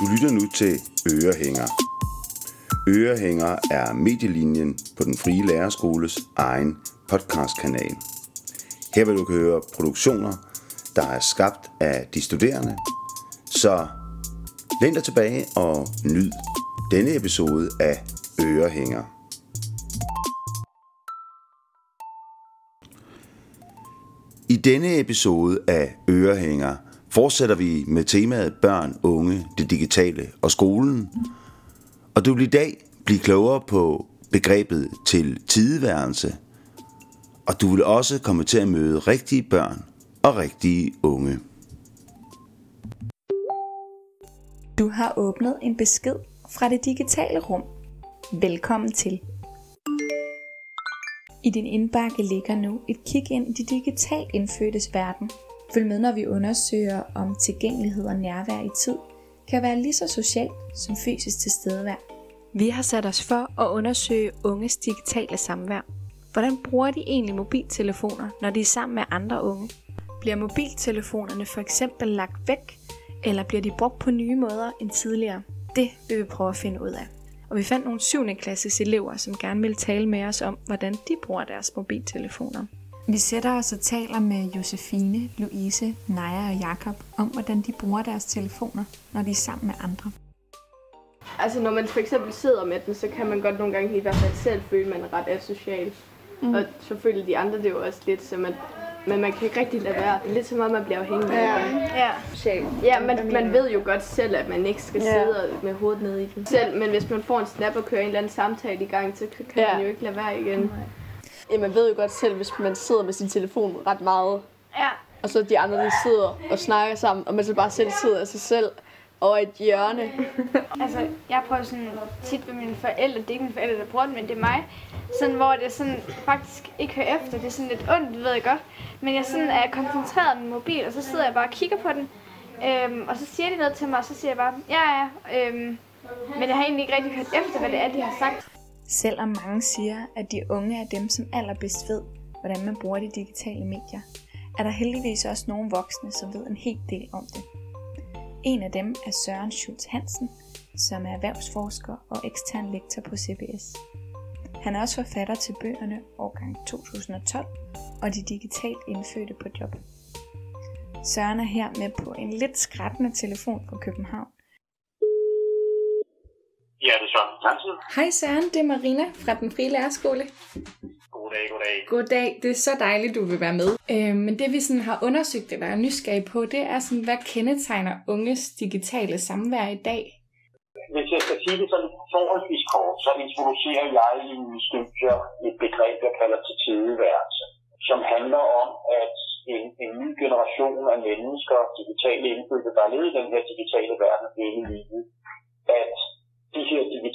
Du lytter nu til Ørehænger. Ørehænger er medielinjen på den frie lærerskoles egen podcastkanal. Her vil du høre produktioner, der er skabt af de studerende. Så læn dig tilbage og nyd denne episode af Ørehænger. I denne episode af Ørehænger fortsætter vi med temaet børn, unge, det digitale og skolen. Og du vil i dag blive klogere på begrebet til tideværelse. Og du vil også komme til at møde rigtige børn og rigtige unge. Du har åbnet en besked fra det digitale rum. Velkommen til. I din indbakke ligger nu et kig ind i de digitalt indfødtes verden. Følg med, når vi undersøger, om tilgængelighed og nærvær i tid kan være lige så socialt som fysisk tilstedevær. Vi har sat os for at undersøge unges digitale samvær. Hvordan bruger de egentlig mobiltelefoner, når de er sammen med andre unge? Bliver mobiltelefonerne for eksempel lagt væk, eller bliver de brugt på nye måder end tidligere? Det vil vi prøve at finde ud af. Og vi fandt nogle 7. klasses elever, som gerne ville tale med os om, hvordan de bruger deres mobiltelefoner. Vi sætter os og taler med Josefine, Louise, Naja og Jakob om, hvordan de bruger deres telefoner, når de er sammen med andre. Altså når man for eksempel sidder med den, så kan man godt nogle gange i hvert fald selv føle, at man er ret asocial. Mm. Og selvfølgelig de andre, det er jo også lidt som, at men man kan ikke rigtig lade være. Det er lidt som om, man bliver afhængig af det. Ja. Ja, man, man ved jo godt selv, at man ikke skal Ja. sidde med hovedet nede i den. Selv, men hvis man får en snap og kører en eller anden samtale i gang, så kan Ja. man jo ikke lade være igen. Ja, man ved jo godt selv, hvis man sidder med sin telefon ret meget, Ja. og så de andre, de sidder og snakker sammen, og man så bare selv sidder af sig selv over et hjørne. Altså, jeg prøver sådan tit med mine forældre, det er ikke mine forældre, der bruger den, men det er mig. Sådan, hvor det sådan faktisk ikke hører efter. Det er sådan lidt ondt, det ved jeg godt. Men jeg sådan er koncentreret om min mobil, og så sidder jeg bare og kigger på den. Øhm, og så siger de noget til mig, og så siger jeg bare, ja, ja. Øhm, men jeg har egentlig ikke rigtig hørt efter, hvad det er, de har sagt. Selvom mange siger, at de unge er dem, som allerbedst ved, hvordan man bruger de digitale medier, er der heldigvis også nogle voksne, som ved en hel del om det. En af dem er Søren Schultz Hansen, som er erhvervsforsker og ekstern lektor på CBS. Han er også forfatter til bøgerne årgang 2012 og de digitalt indfødte på job. Søren er her med på en lidt skrættende telefon fra København. Ja, det er Søren Hansen. Hej Søren, det er Marina fra Den Frie Lærerskole. Goddag, goddag. Goddag, det er så dejligt, du vil være med. Øh, men det vi sådan har undersøgt eller er nysgerrige på, det er sådan, hvad kendetegner unges digitale samvær i dag? Hvis jeg skal sige det sådan forholdsvis kort, så introducerer jeg i mine studier et begreb, jeg kalder til tideværelse, som handler om, at en, en ny generation af mennesker, digitale indfødte, der levet i den her digitale verden hele livet, at de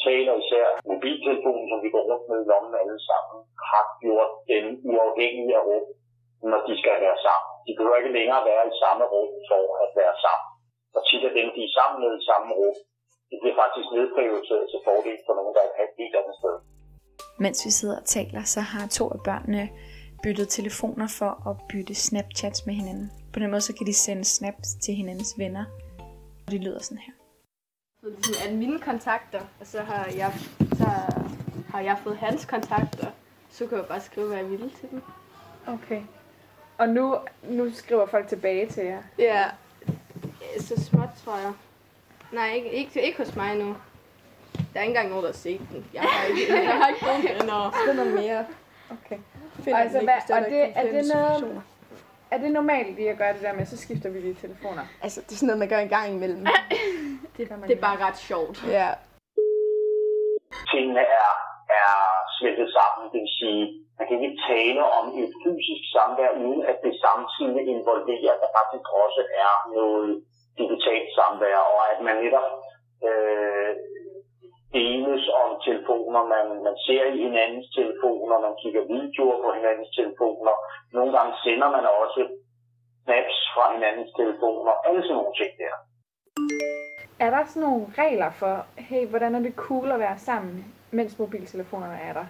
her digitale, og især mobiltelefoner, som vi går rundt med i lommen alle sammen, har gjort dem uafhængige af rum, når de skal være sammen. De behøver ikke længere være i samme rum for at være sammen. Og tit er dem, de er sammen med i samme rum, det bliver faktisk nedprioriteret til fordel for nogen, der er et helt andet sted. Mens vi sidder og taler, så har to af børnene byttet telefoner for at bytte Snapchats med hinanden. På den måde så kan de sende snaps til hinandens venner. Og det lyder sådan her. Sådan, at mine kontakter, og så har jeg, så har jeg fået hans kontakter, så kan jeg bare skrive, hvad jeg ville til dem. Okay. Og nu, nu skriver folk tilbage til jer. Ja, så småt, tror jeg. Nej, ikke, ikke, ikke hos mig nu. Der er ikke engang nogen, der har set den. Jeg har ikke, jeg har ikke nogen venner. Det er noget mere. Okay. Finder Altså, hvad- og er det- er det noget-. Er det normalt lige at gøre det der med, så skifter vi lige telefoner? Altså, det er sådan noget, man gør en gang imellem. Det, man det er bare ret sjovt. Ja. Tingene er, er smeltet sammen, det vil sige, man kan ikke tale om et fysisk samvær, uden at det samtidig involverer, at der faktisk også er noget digitalt samvær, og at man netop øh, deles om telefoner, man, man ser i hinandens telefoner, man kigger videoer på hinandens telefoner. Nogle gange sender man også snaps fra hinandens telefoner, alle sådan nogle ting der. Er der sådan nogle regler for, hey, hvordan er det cool at være sammen, mens mobiltelefonerne er der?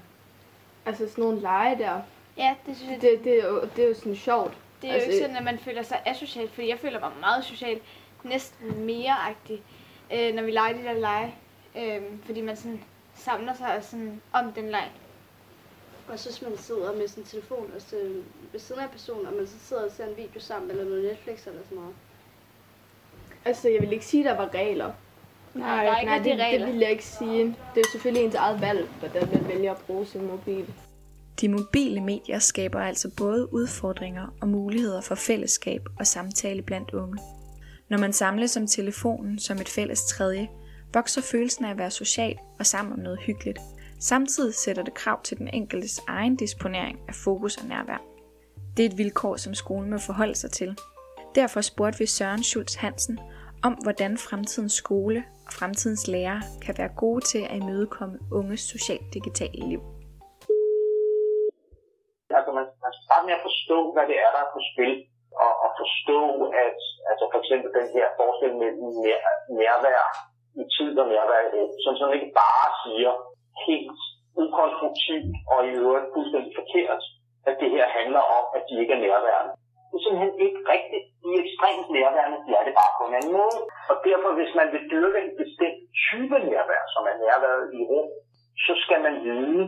Altså sådan nogle lege der. Ja, det synes jeg, Det, det, er, jo, det er jo sådan sjovt. det er jo altså- ikke sådan, at man føler sig asocial, fordi jeg føler mig meget social, næsten mere-agtig. øh, når vi leger de der lege. Øh, fordi man sådan samler sig sådan om den leg. Og så hvis man sidder med sin telefon og så ved siden af personen, og man så sidder og ser en video sammen, eller noget Netflix eller sådan noget. Altså, jeg vil ikke sige, at der var regler. Nej, der er ikke Nej, det, regler. det vil jeg ikke sige. Det er selvfølgelig ens eget valg, hvordan man vælger at bruge sin mobil. De mobile medier skaber altså både udfordringer og muligheder for fællesskab og samtale blandt unge. Når man samles om telefonen som et fælles tredje, vokser følelsen af at være social og sammen om noget hyggeligt. Samtidig sætter det krav til den enkeltes egen disponering af fokus og nærvær. Det er et vilkår, som skolen må forholde sig til. Derfor spurgte vi Søren Schultz Hansen om, hvordan fremtidens skole og fremtidens lærere kan være gode til at imødekomme unges socialt-digitale liv. Altså man, man skal starte med at forstå, hvad det er, der er på spil, og, og forstå, at altså for eksempel den her forskel mellem nær, nærvær i tid og nærvær i rum, som sådan ikke bare siger helt ukonstruktivt og i øvrigt fuldstændig forkert, at det her handler om, at de ikke er nærværende. Det er simpelthen ikke rigtigt. De er ekstremt nærværende, de er det bare på en anden måde. Og derfor, hvis man vil dyrke en bestemt type nærvær, som er nærværet i rum, så skal man vide,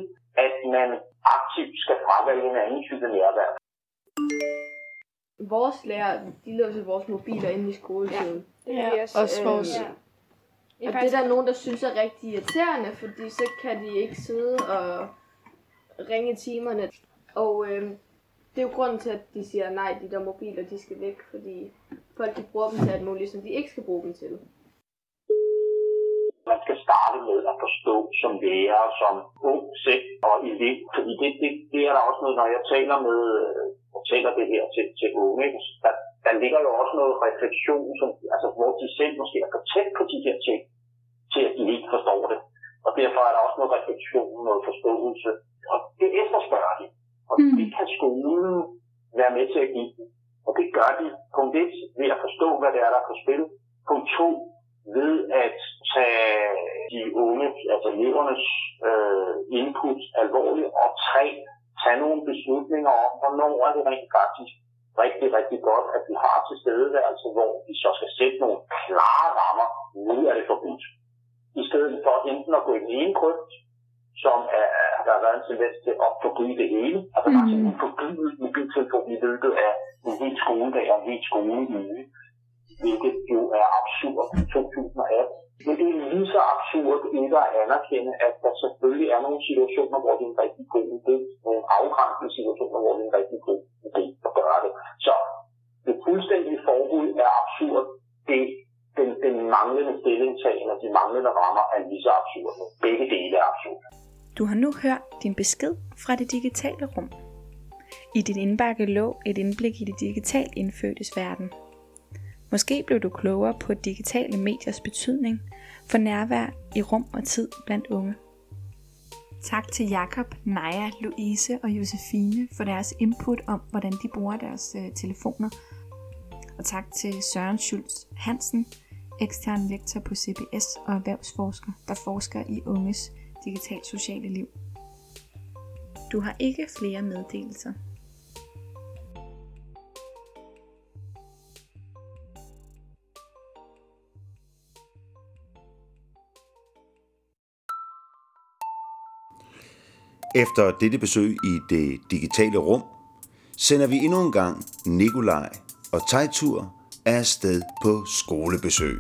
at man aktivt skal fravælge en anden type nærvær. Vores lærer, de låser vores mobiler inde i skoletiden. Det er også. Også vores. Det er Og det er der nogen, der synes er rigtig irriterende, fordi så kan de ikke sidde og ringe i timerne. Og øhm, det er jo grunden til, at de siger, nej, de der mobiler, de skal væk, fordi folk de bruger dem til alt muligt, som de ikke skal bruge dem til. man skal starte med at forstå som lærer, som ung selv og elev. Fordi det, det, det er der også noget, når jeg taler med øh, og taler det her til, til unge, ikke? der, der ligger jo også noget refleksion, som, altså, hvor de selv måske er for tæt på de her ting, til at de ikke forstår det. Og derfor er der også noget refleksion, noget forståelse. Og det efterspørger de. Og mm. det kan skolen være med til at give dem. Og det gør de punkt 1 ved at forstå, hvad det er, der er på spil. Punkt 2 ved at tage de unge, altså elevernes øh, input alvorligt, og tre, tage nogle beslutninger om, hvornår er det rent faktisk rigtig, rigtig godt, at vi har tilstedeværelse, hvor vi så skal sætte nogle klare rammer, nu er det forbudt. I stedet for enten at gå i den ene som er, der har været en tendens til skoledag og hvilket jo er absurd i 2018. Men det er lige så absurd ikke at anerkende, at der selvfølgelig er nogle situationer, hvor det er en rigtig god idé, nogle afgrænsede situationer, hvor det er en rigtig god idé at gøre det. Så det fuldstændige forbud er absurd. Det, den, den manglende stillingtagen og de manglende rammer er lige så absurd. Begge dele er absurd. Du har nu hørt din besked fra det digitale rum. I din indbakke lå et indblik i det digitalt indfødtes verden. Måske blev du klogere på digitale mediers betydning for nærvær i rum og tid blandt unge. Tak til Jakob, Naja, Louise og Josefine for deres input om, hvordan de bruger deres øh, telefoner. Og tak til Søren Schultz Hansen, ekstern lektor på CBS og erhvervsforsker, der forsker i unges digitalt sociale liv. Du har ikke flere meddelelser. Efter dette besøg i det digitale rum, sender vi endnu en gang Nikolaj og Tejtur afsted på skolebesøg.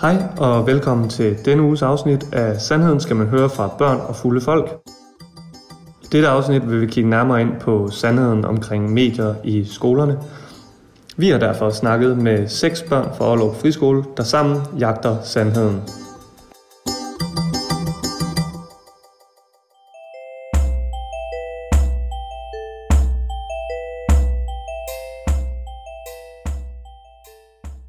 Hej og velkommen til denne uges afsnit af Sandheden skal man høre fra børn og fulde folk. I dette afsnit vil vi kigge nærmere ind på sandheden omkring medier i skolerne. Vi har derfor snakket med seks børn fra Aalrup Friskole, der sammen jagter sandheden.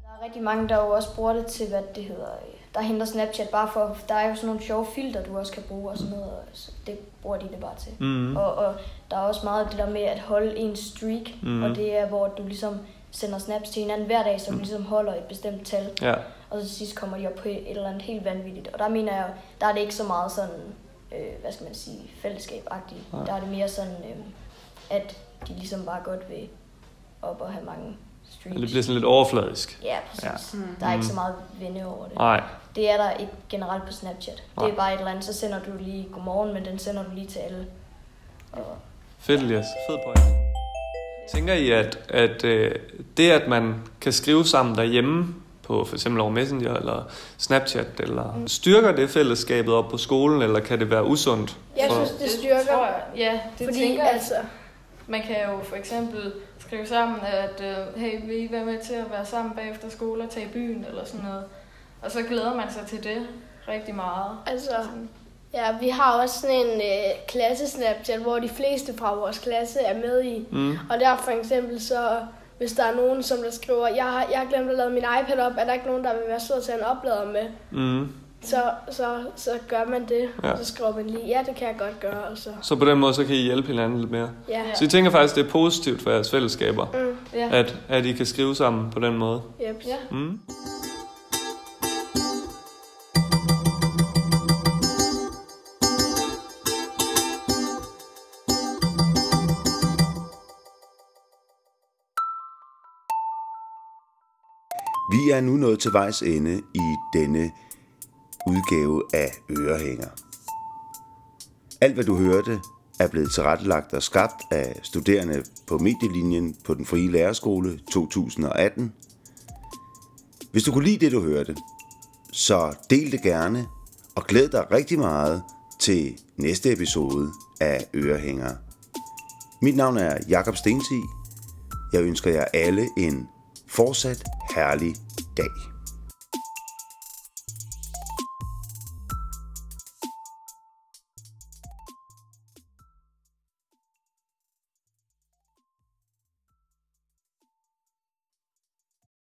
Der er rigtig mange, der jo også bruger det til, hvad det hedder. Der henter Snapchat bare for, der er jo sådan nogle sjove filter, du også kan bruge og sådan noget. og Så det bruger de det bare til. Mm. Og, og der er også meget det der med at holde en streak, Mhm. og det er, hvor du ligesom sender snaps til hinanden hver dag, så du ligesom holder et bestemt tal. Ja. Og så til sidst kommer de op på et eller andet helt vanvittigt. Og der mener jeg, der er det ikke så meget sådan, øh, hvad skal man sige, fællesskab-agtigt. Nej. Der er det mere sådan, øh, at de ligesom bare godt vil op og have mange streams. Det bliver sådan lidt overfladisk. Ja, præcis. Ja. Ja. Der er ikke så meget vinde over det. Nej. Det er der ikke generelt på Snapchat. Nej. Det er bare et eller andet, så sender du lige godmorgen, men den sender du lige til alle. Og Fedt, Elias. Fed point. Tænker I, at, at øh, det, at man kan skrive sammen derhjemme, på for eksempel over Messenger eller Snapchat, eller Mm. styrker det fællesskabet op på skolen, eller kan det være usundt? Jeg for- synes, det styrker. tror jeg. Ja, det Fordi, tænker jeg. altså, Man kan jo for eksempel skrive sammen, at øh, hey, vil I være med til at være sammen bagefter skole og tage i byen eller sådan noget. Og så glæder man sig til det rigtig meget. Altså, ja, vi har også sådan en øh, klasse-snapchat, hvor de fleste fra vores klasse er med i. Mm. Og der for eksempel så, hvis der er nogen, som der skriver, jeg har, jeg har glemt at lade min iPad op, er der ikke nogen, der vil være sød til en oplader med? Mm. Så, så, så gør man det, ja. og så skriver man lige, ja, det kan jeg godt gøre, og så... Så på den måde, så kan I hjælpe hinanden lidt mere. Ja. Så I tænker faktisk, det er positivt for jeres fællesskaber, Mm. Ja. at, at I kan skrive sammen på den måde. Yep. Ja. Mm. Vi er nu nået til vejs ende i denne udgave af Ørehænger. Alt hvad du hørte er blevet tilrettelagt og skabt af studerende på medielinjen på den frie lærerskole 2018. Hvis du kunne lide det, du hørte, så del det gerne og glæd dig rigtig meget til næste episode af Ørehænger. Mit navn er Jakob Stensi. Jeg ønsker jer alle en fortsat herlig dag.